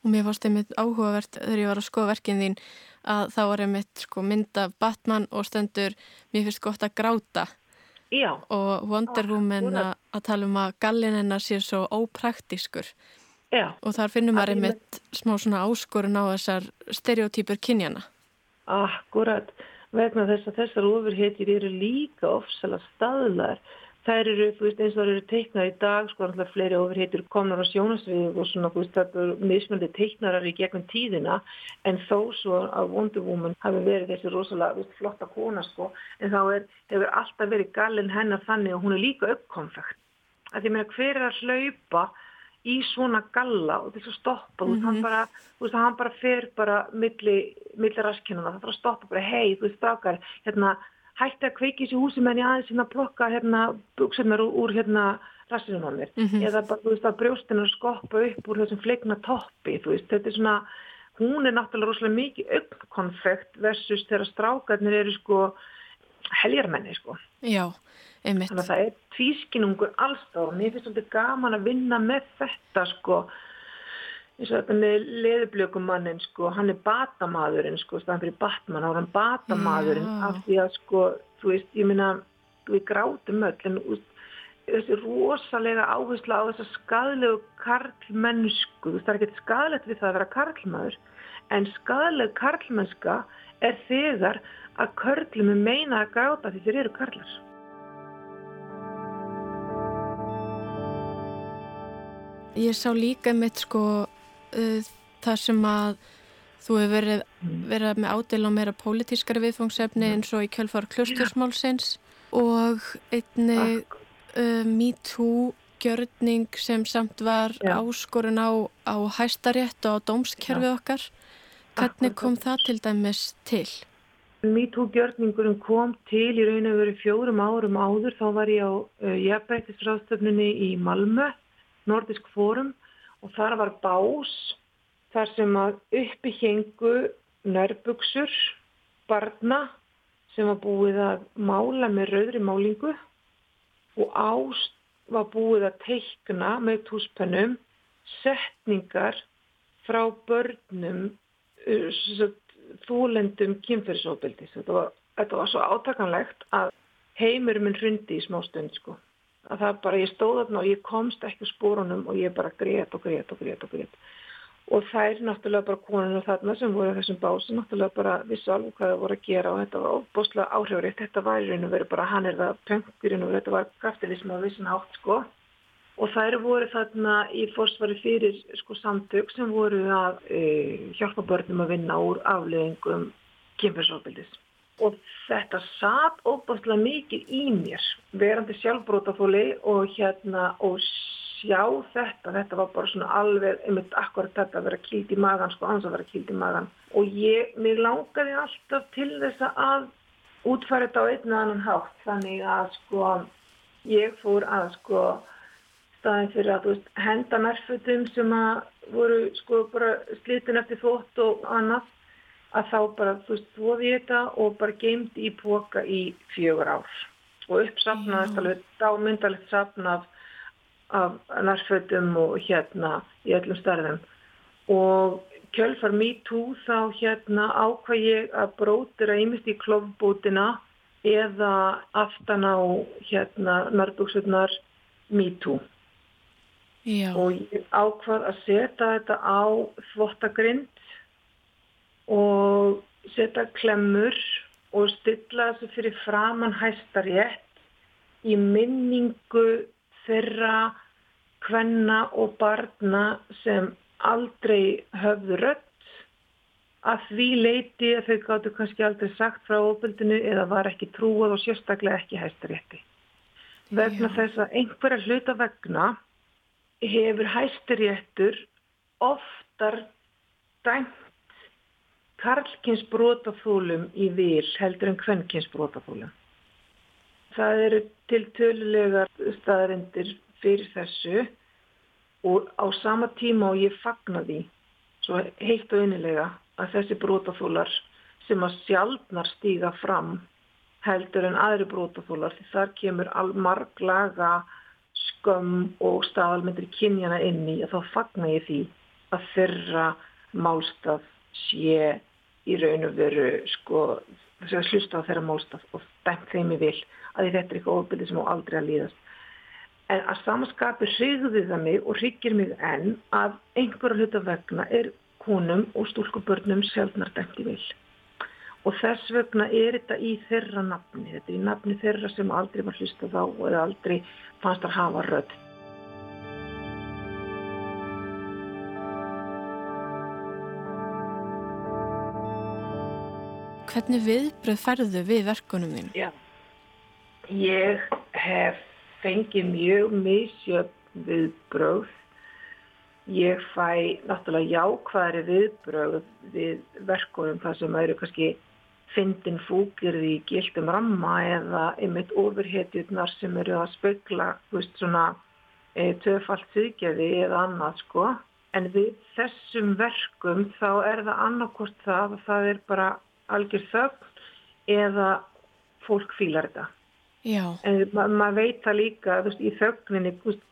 Og mér fannst einmitt áhugavert þegar ég var að skoða verkinn þín að þá var einmitt sko mynda Batman og stendur mér finnst gott að gráta Já. og Wonder Woman að, að tala um að gallin hennar sé svo ópraktískur Já. og þar finnum maður einmitt smá svona áskorun á þessar stereotýpur kynjana. Akkurat vegna þess að þessar ofurhetjir eru líka ofsala staðlar. Það eru, þú veist, eins og það eru teiknar í dag, sko, alltaf fleiri ofurhetjur komnar á sjónasvið og svona, þú veist, það eru mismöndi teiknarar í gegnum tíðina, en þó svo að Wonder Woman hafi verið þessi rosalega, þú veist, flotta kona, sko, en þá er, hefur alltaf verið gallin hennar þannig að hún er líka uppkonfekt. Það er mér að hver er að hlaupa í svona galla og þess að stoppa mm -hmm. hann, bara, veist, hann bara fer bara milli, milli raskynuna það þarf að stoppa bara hei þú veist brakar hérna, hætti að kveiki sér húsi menn í aðeins hérna plokka hérna buksunar úr, úr hérna rassinum á mér mm -hmm. eða bara þú veist að brjóstinu skoppa upp úr þessum fleikna toppi þú veist þetta er svona hún er náttúrulega rosalega mikið uppkonfekt versus þegar strákarnir eru sko heljarmenni sko. Já Einmitt. Þannig að það er tvískinungur allstáð og mér finnst þetta gaman að vinna með þetta sko. Eins og þetta með leðublökumannin sko, hann er batamadurinn sko, staðan fyrir Batman, þá er hann batamadurinn af því að sko, þú veist, ég minna við grátum öll en úst, þessi rosalega áhersla á þessa skadlegu karlmennsku, það er ekkert skadlegt við það að vera karlmaður en skadleg karlmennska er þegar að körlum er meina að gráta því þeir eru karlar Ég sá líka mitt sko uh, þar sem að Þú hefur verið, mm. verið með ádel á meira pólitískari viðfóngsefni mm. eins og í kjölfar klustursmálsins og einni uh, MeToo gjörning sem samt var Já. áskorun á, á hæstarétt og á dómskerfið okkar. Hvernig kom það til dæmis til? MeToo-gjörningurinn kom til í raun og veru fjórum árum áður. Þá var ég á uh, jafnbættisráðstöfnunni í Malmö, Nordisk Fórum og þar var bás þar sem að uppi hengu nærbuksur, barna sem var búið að mála með rauðri málingu og ást var búið að teikna með túspennum setningar frá börnum þúlendum kynferðsóbildis. Þetta, þetta var svo átakanlegt að heimur minn hrundi í smá stund sko. Að það bara, ég stóð þarna og ég komst ekki spórunum og ég bara grét og grét og grét og grét. Og er náttúrulega bara konuna þarna sem voru þessum bási, náttúrulega bara vissu alveg hvað það voru að gera og þetta var óbúslega áhrifuritt. Þetta var í raun og veru bara, hann er það pöngurinn og þetta var kraftilism á vissin átt sko og þær voru þarna í fórsvari fyrir sko samtök sem voru að e, hjálpa börnum að vinna úr afleðingum kynferðsofbildis. Og þetta satt óbúinlega mikið í mér, verandi sjálfbrótafóli og hérna og sjá þetta, þetta var bara svona alveg, einmitt akkurat þetta að vera kýld í magan, sko ans að vera kýld í magan. Og ég, mér langaði alltaf til þess að útfæra þetta á einn og annan hátt, þannig að sko ég fór að sko staðin fyrir að veist, henda nærfötum sem að voru sko bara slitin eftir þótt og annað að þá bara þú veist þóði þetta og bara geimdi í póka í fjögur ár. Og uppsafnaðist alveg dámyndalegt safn af, af nærfötum og hérna í öllum starðum og kjölfar MeToo þá hérna ákvað ég að brótir að ímynd í klófbútina eða aftan á hérna narbúksurnar MeToo Já. og ég ákvað að setja þetta á þvottagrind og setja klemmur og stilla þessu fyrir framann hæstarétt í minningu þeirra hvenna og barna sem aldrei höfðu rött að því leiti að þau gáttu kannski aldrei sagt frá ofbildinu eða var ekki trúað og sérstaklega ekki hæstarétti. Vegna Já. þess að einhverja hluta vegna hefur hæstiréttur oftar dæmt karlkins brotafólum í vil heldur en kvennkins brotafólum. Það eru til tölulegar staðarindir fyrir þessu og á sama tíma og ég fagna því svo heitt og einilega að þessi brotafólar sem að sjálfnar stíga fram heldur en aðri brotafólar því þar kemur marglaga skömm og staðalmyndir kynjana inn í að þá fagnar ég því að þeirra málstaf sé í raun og veru sko þess að slusta á þeirra málstaf og dæmt þeim í vil að þetta er eitthvað ofbildið sem á aldrei að líðast. En að samanskapi hrigði það mig og hryggir mig enn að einhverja hluta vegna er konum og stúlkubörnum sjálfnar dæmt í vil og þess vegna er þetta í þeirra nafni, þetta er í nafni þeirra sem aldrei var hlustað á og aldrei fannst að hafa rödd. Hvernig viðbröð færðu við verkunum þín? Já, ég hef fengið mjög misjöfn viðbröð. Ég fæ náttúrulega jákvæðri viðbröð við verkunum þar sem eru kannski fyndin fúkirði í gildum ramma eða einmitt ofurhetjurnar sem eru að spögla svona e, töfalt síkjaði eða annað sko. En við þessum verkum þá er það annarkort það að það er bara algjör þögn eða fólk fílar þetta. Já. En ma maður veit það líka veist, í þögninni veist,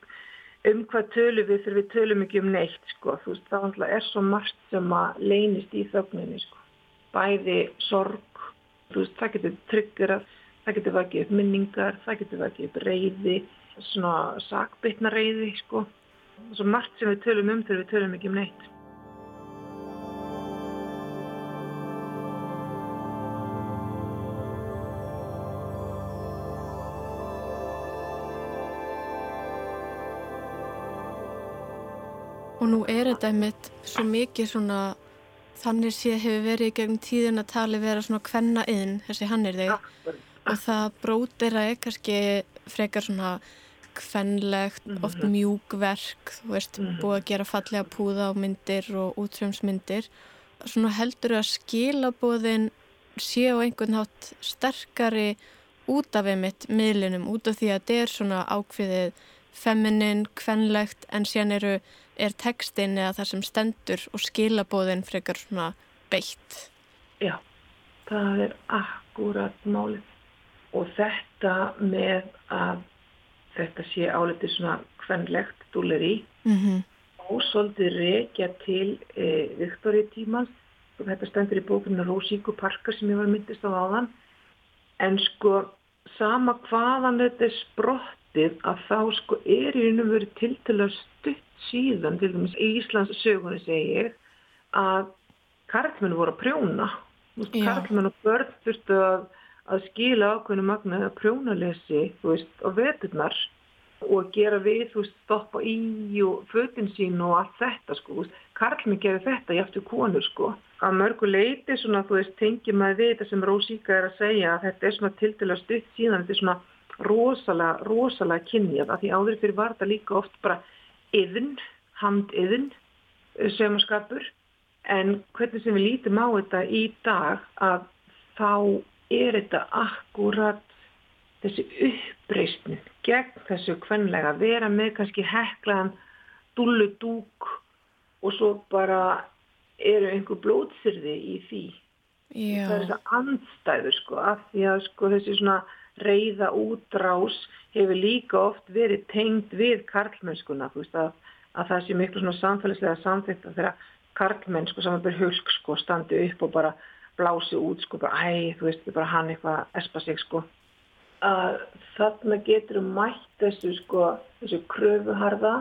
um hvað tölum við þegar við tölum ekki um neitt sko. Veist, það er svo margt sem að leynist í þögninni sko. Bæði sorg Veist, það getur tryggjurað, það getur vakið upp minningar, það getur vakið upp reyði, svona sakbytna reyði, sko. Svo margt sem við tölum um þegar við tölum ekki um neitt. Og nú er þetta einmitt svo mikið svona þannig séð hefur verið gegn tíðin að tali vera svona kvenna inn, þessi hann er þig og það brótir að kannski frekar svona kvenlegt, mm -hmm. oft mjúkverk þú veist, mm -hmm. búið að gera fallega púða á myndir og útrjómsmyndir svona heldur að skilabóðin sé á einhvern hátt sterkari út af einmitt miðlunum, út af því að þetta er svona ákveðið feminin, kvenlegt en síðan eru, er textin eða það sem stendur og skilabóðin frekar svona beitt? Já, það er akkurat málið. Og þetta með að þetta sé álitið svona hvernlegt dúleri mm -hmm. og svolítið reykja til e, Viktoria tímans. Og þetta stendur í bókunna Rósíku Parka sem ég var myndist á áðan. En sko sama hvaðan þetta er sprottið að þá sko er í raunum verið til til að stutt síðan til dæmis í Íslands sögunni segi ég að karlmennu voru að prjóna. Karlmennu og börn þurftu að að skila ákveðinu magna eða prjónalesi á veturnar og gera við, veist, stoppa í og fötinn sín og allt þetta sko, Karlmi gerir þetta í aftur konur sko, að mörgu leiti svona, þú veist, tengjum að við þetta sem Rósíka er að segja að þetta er svona til dæla stutt síðan, þetta er svona rosalega, rosalega kynjað, af því áður fyrir var þetta líka oft bara yðn, handiðn sem að skapur, en hvernig sem við lítum á þetta í dag að þá er þetta akkurat þessi uppreysnin gegn þessu kvenlega. Að vera með kannski heklaðan dúlu dúk og svo bara eru einhver blótsyrði í því. Já. það er þess að andstæður sko af því að sko þessi svona reyða útrás hefur líka oft verið tengd við karlmennskuna þú veist að, að það sé miklu svona samfélagslega samþýtt að þeirra karlmennsku saman byrj hulk sko standi upp og bara blási út sko, bara æ, þú veist, bara hann eitthvað espa sig sko. Að þarna getur mætt þessu sko, þessu kröfuharða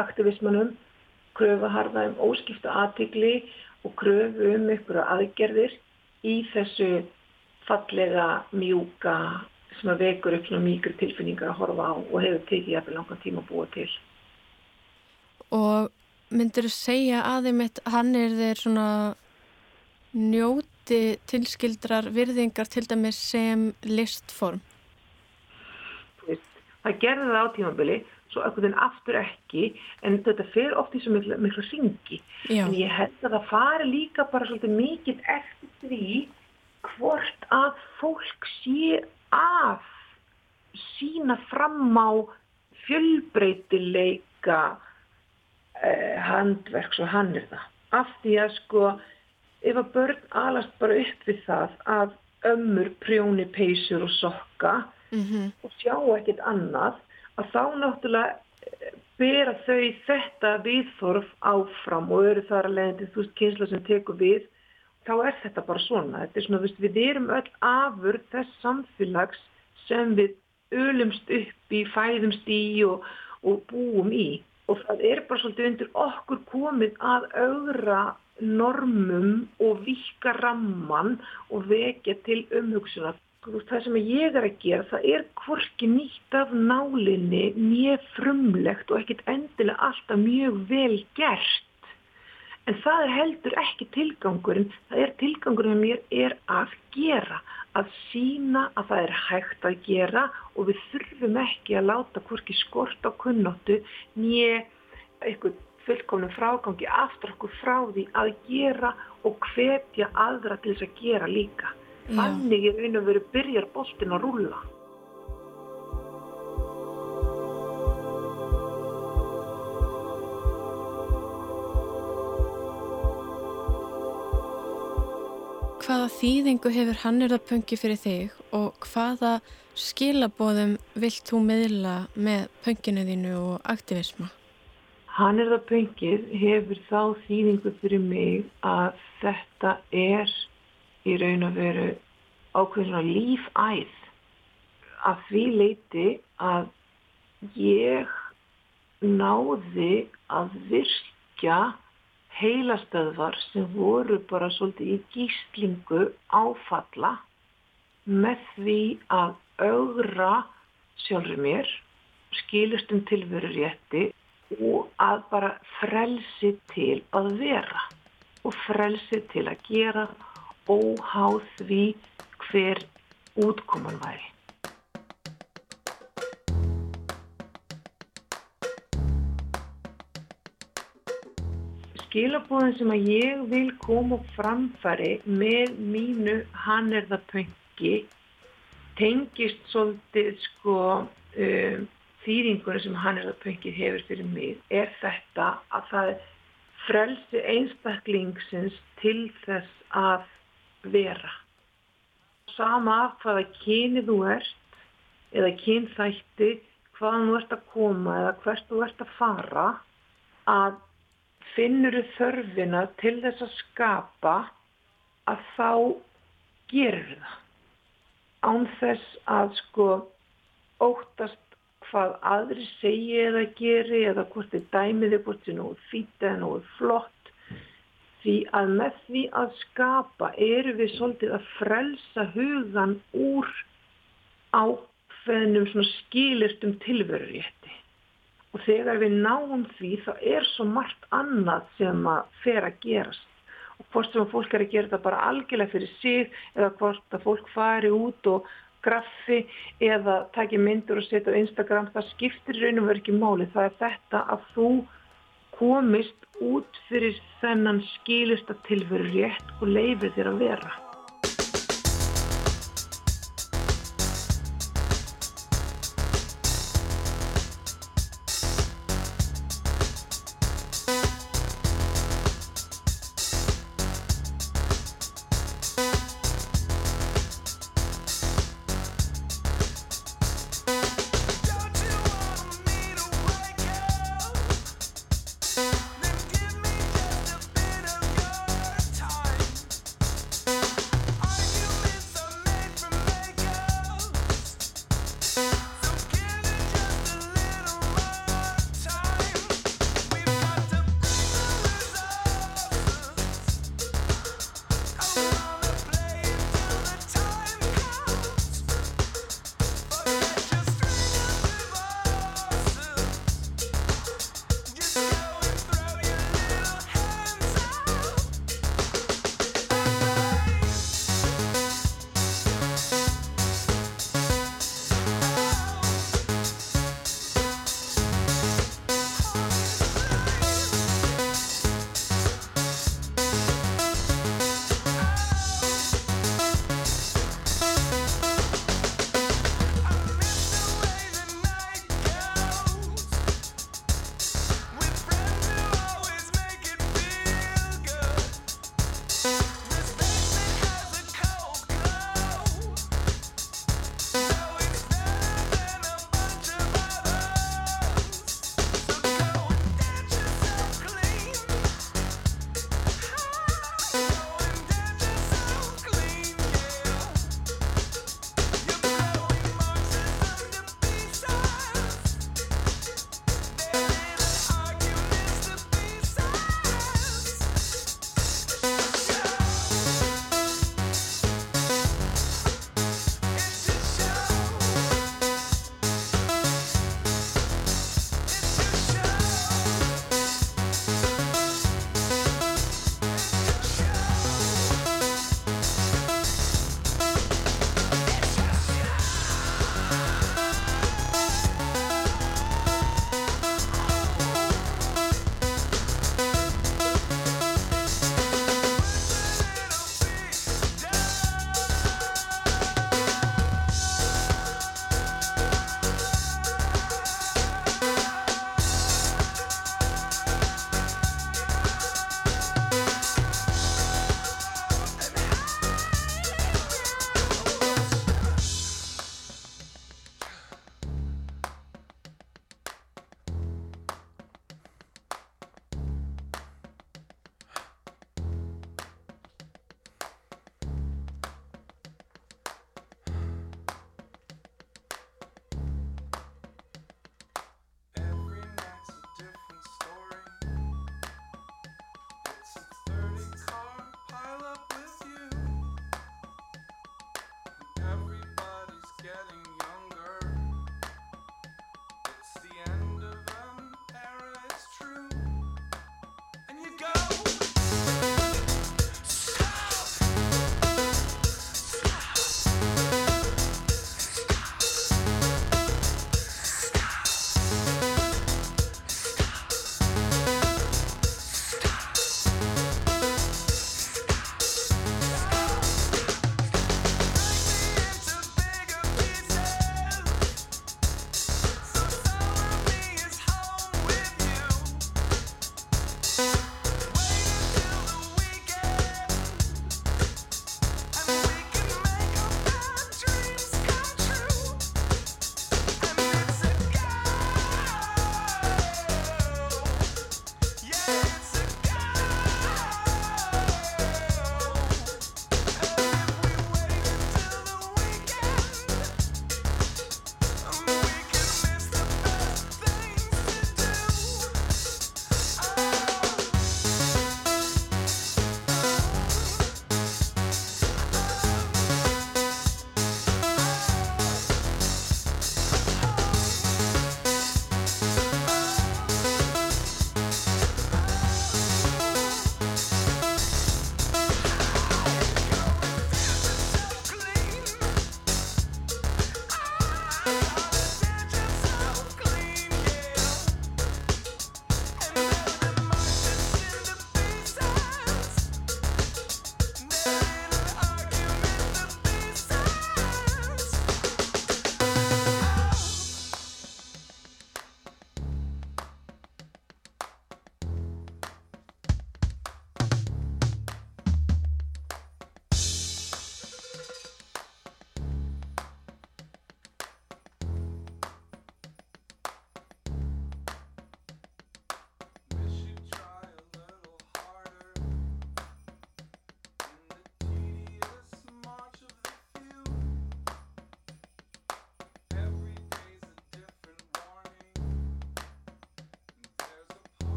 aktivismanum, kröfuharða um óskipta aðtikli og kröfu um ykkur aðgerðir í þessu fallega mjúka sem vekur upp svona mýgur tilfinningar að horfa á og hefur tekið jafnveg langan tíma að búa til. Og myndir þú segja aðeimitt hann er þeir svona njót njóti tilskildrar virðingar til dæmis sem listform? Það gerði það á tímabili svo ekkert en aftur ekki en þetta fer oft í svo miklu, miklu syngi en ég held að það fari líka bara svolítið mikið eftir því hvort að fólk sé að sína fram á fjölbreytileika eh, handverks og hann er það af því að sko ef að börn alast bara upp við það að ömmur prjóni peysur og sokka mm -hmm. og sjá ekkit annað að þá náttúrulega eh, bera þau þetta viðþorf áfram og eru þar að leiðandi þú veist kynsla sem tekur við þá er þetta bara svona, þetta er svona veist, við erum öll afur þess samfélags sem við ölumst upp í, fæðumst í og, og búum í og það er bara svolítið undir okkur komið að augra normum og vika ramman og vekja til umhugsunar. Það sem ég er að gera, það er hvorki nýtt af nálinni mjög frumlegt og ekkit endilega alltaf mjög vel gert. En það er heldur ekki tilgangurinn, það er tilgangurinn mér er að gera, að sína að það er hægt að gera og við þurfum ekki að láta hvorki skort á kunnóttu nýja eitthvað fullkomnum frágangi aftur okkur frá því að gera og hvetja aðra til þess að gera líka. Þannig er einu verið byrjar boltin að rúla. Hvaða þýðingu hefur hannirðarpöngi fyrir þig og hvaða skilabóðum vilt þú meðla með pönginu þínu og aktivisma? Hann það pöngið hefur þá þýðingu fyrir mig að þetta er í raun og veru ákveðin að lífæð að því leiti að ég náði að virkja heilastöðvar sem voru bara svolítið í gíslingu áfalla með því að augra sjálfur mér, skilustum tilveru rétti og að bara frelsi til að vera og frelsi til að gera óháð því hver útkoman væri. Skilabóðin sem að ég vil koma framfæri með mínu hann er það pöngi tengist svolítið sko um, þýringunum sem hann er að pöngið hefur fyrir mig er þetta að það frelsi einstaklingsins til þess að vera. Sama hvaða kyni þú ert eða kynþætti, hvaðan þú ert að koma eða hvert þú ert að fara, að finnur þörfina til þess að skapa að þá gerur það. Án þess að sko óttast hvað aðri segi eða geri eða hvort þið dæmiði hvort þið nógu fýta eða nógu flott því að með því að skapa eru við svolítið að frelsa hugan úr svona skilirtum tilverurétti og þegar við náum því þá er svo margt annað sem að fer að gerast og hvort sem fólk er að gera þetta bara algjörlega fyrir sig eða hvort að fólk fari út og graffi eða taki myndur og setja á Instagram, það skiptir raun og verið ekki máli. Það er þetta að þú komist út fyrir þennan skilista tilveru rétt og leifir þér að vera.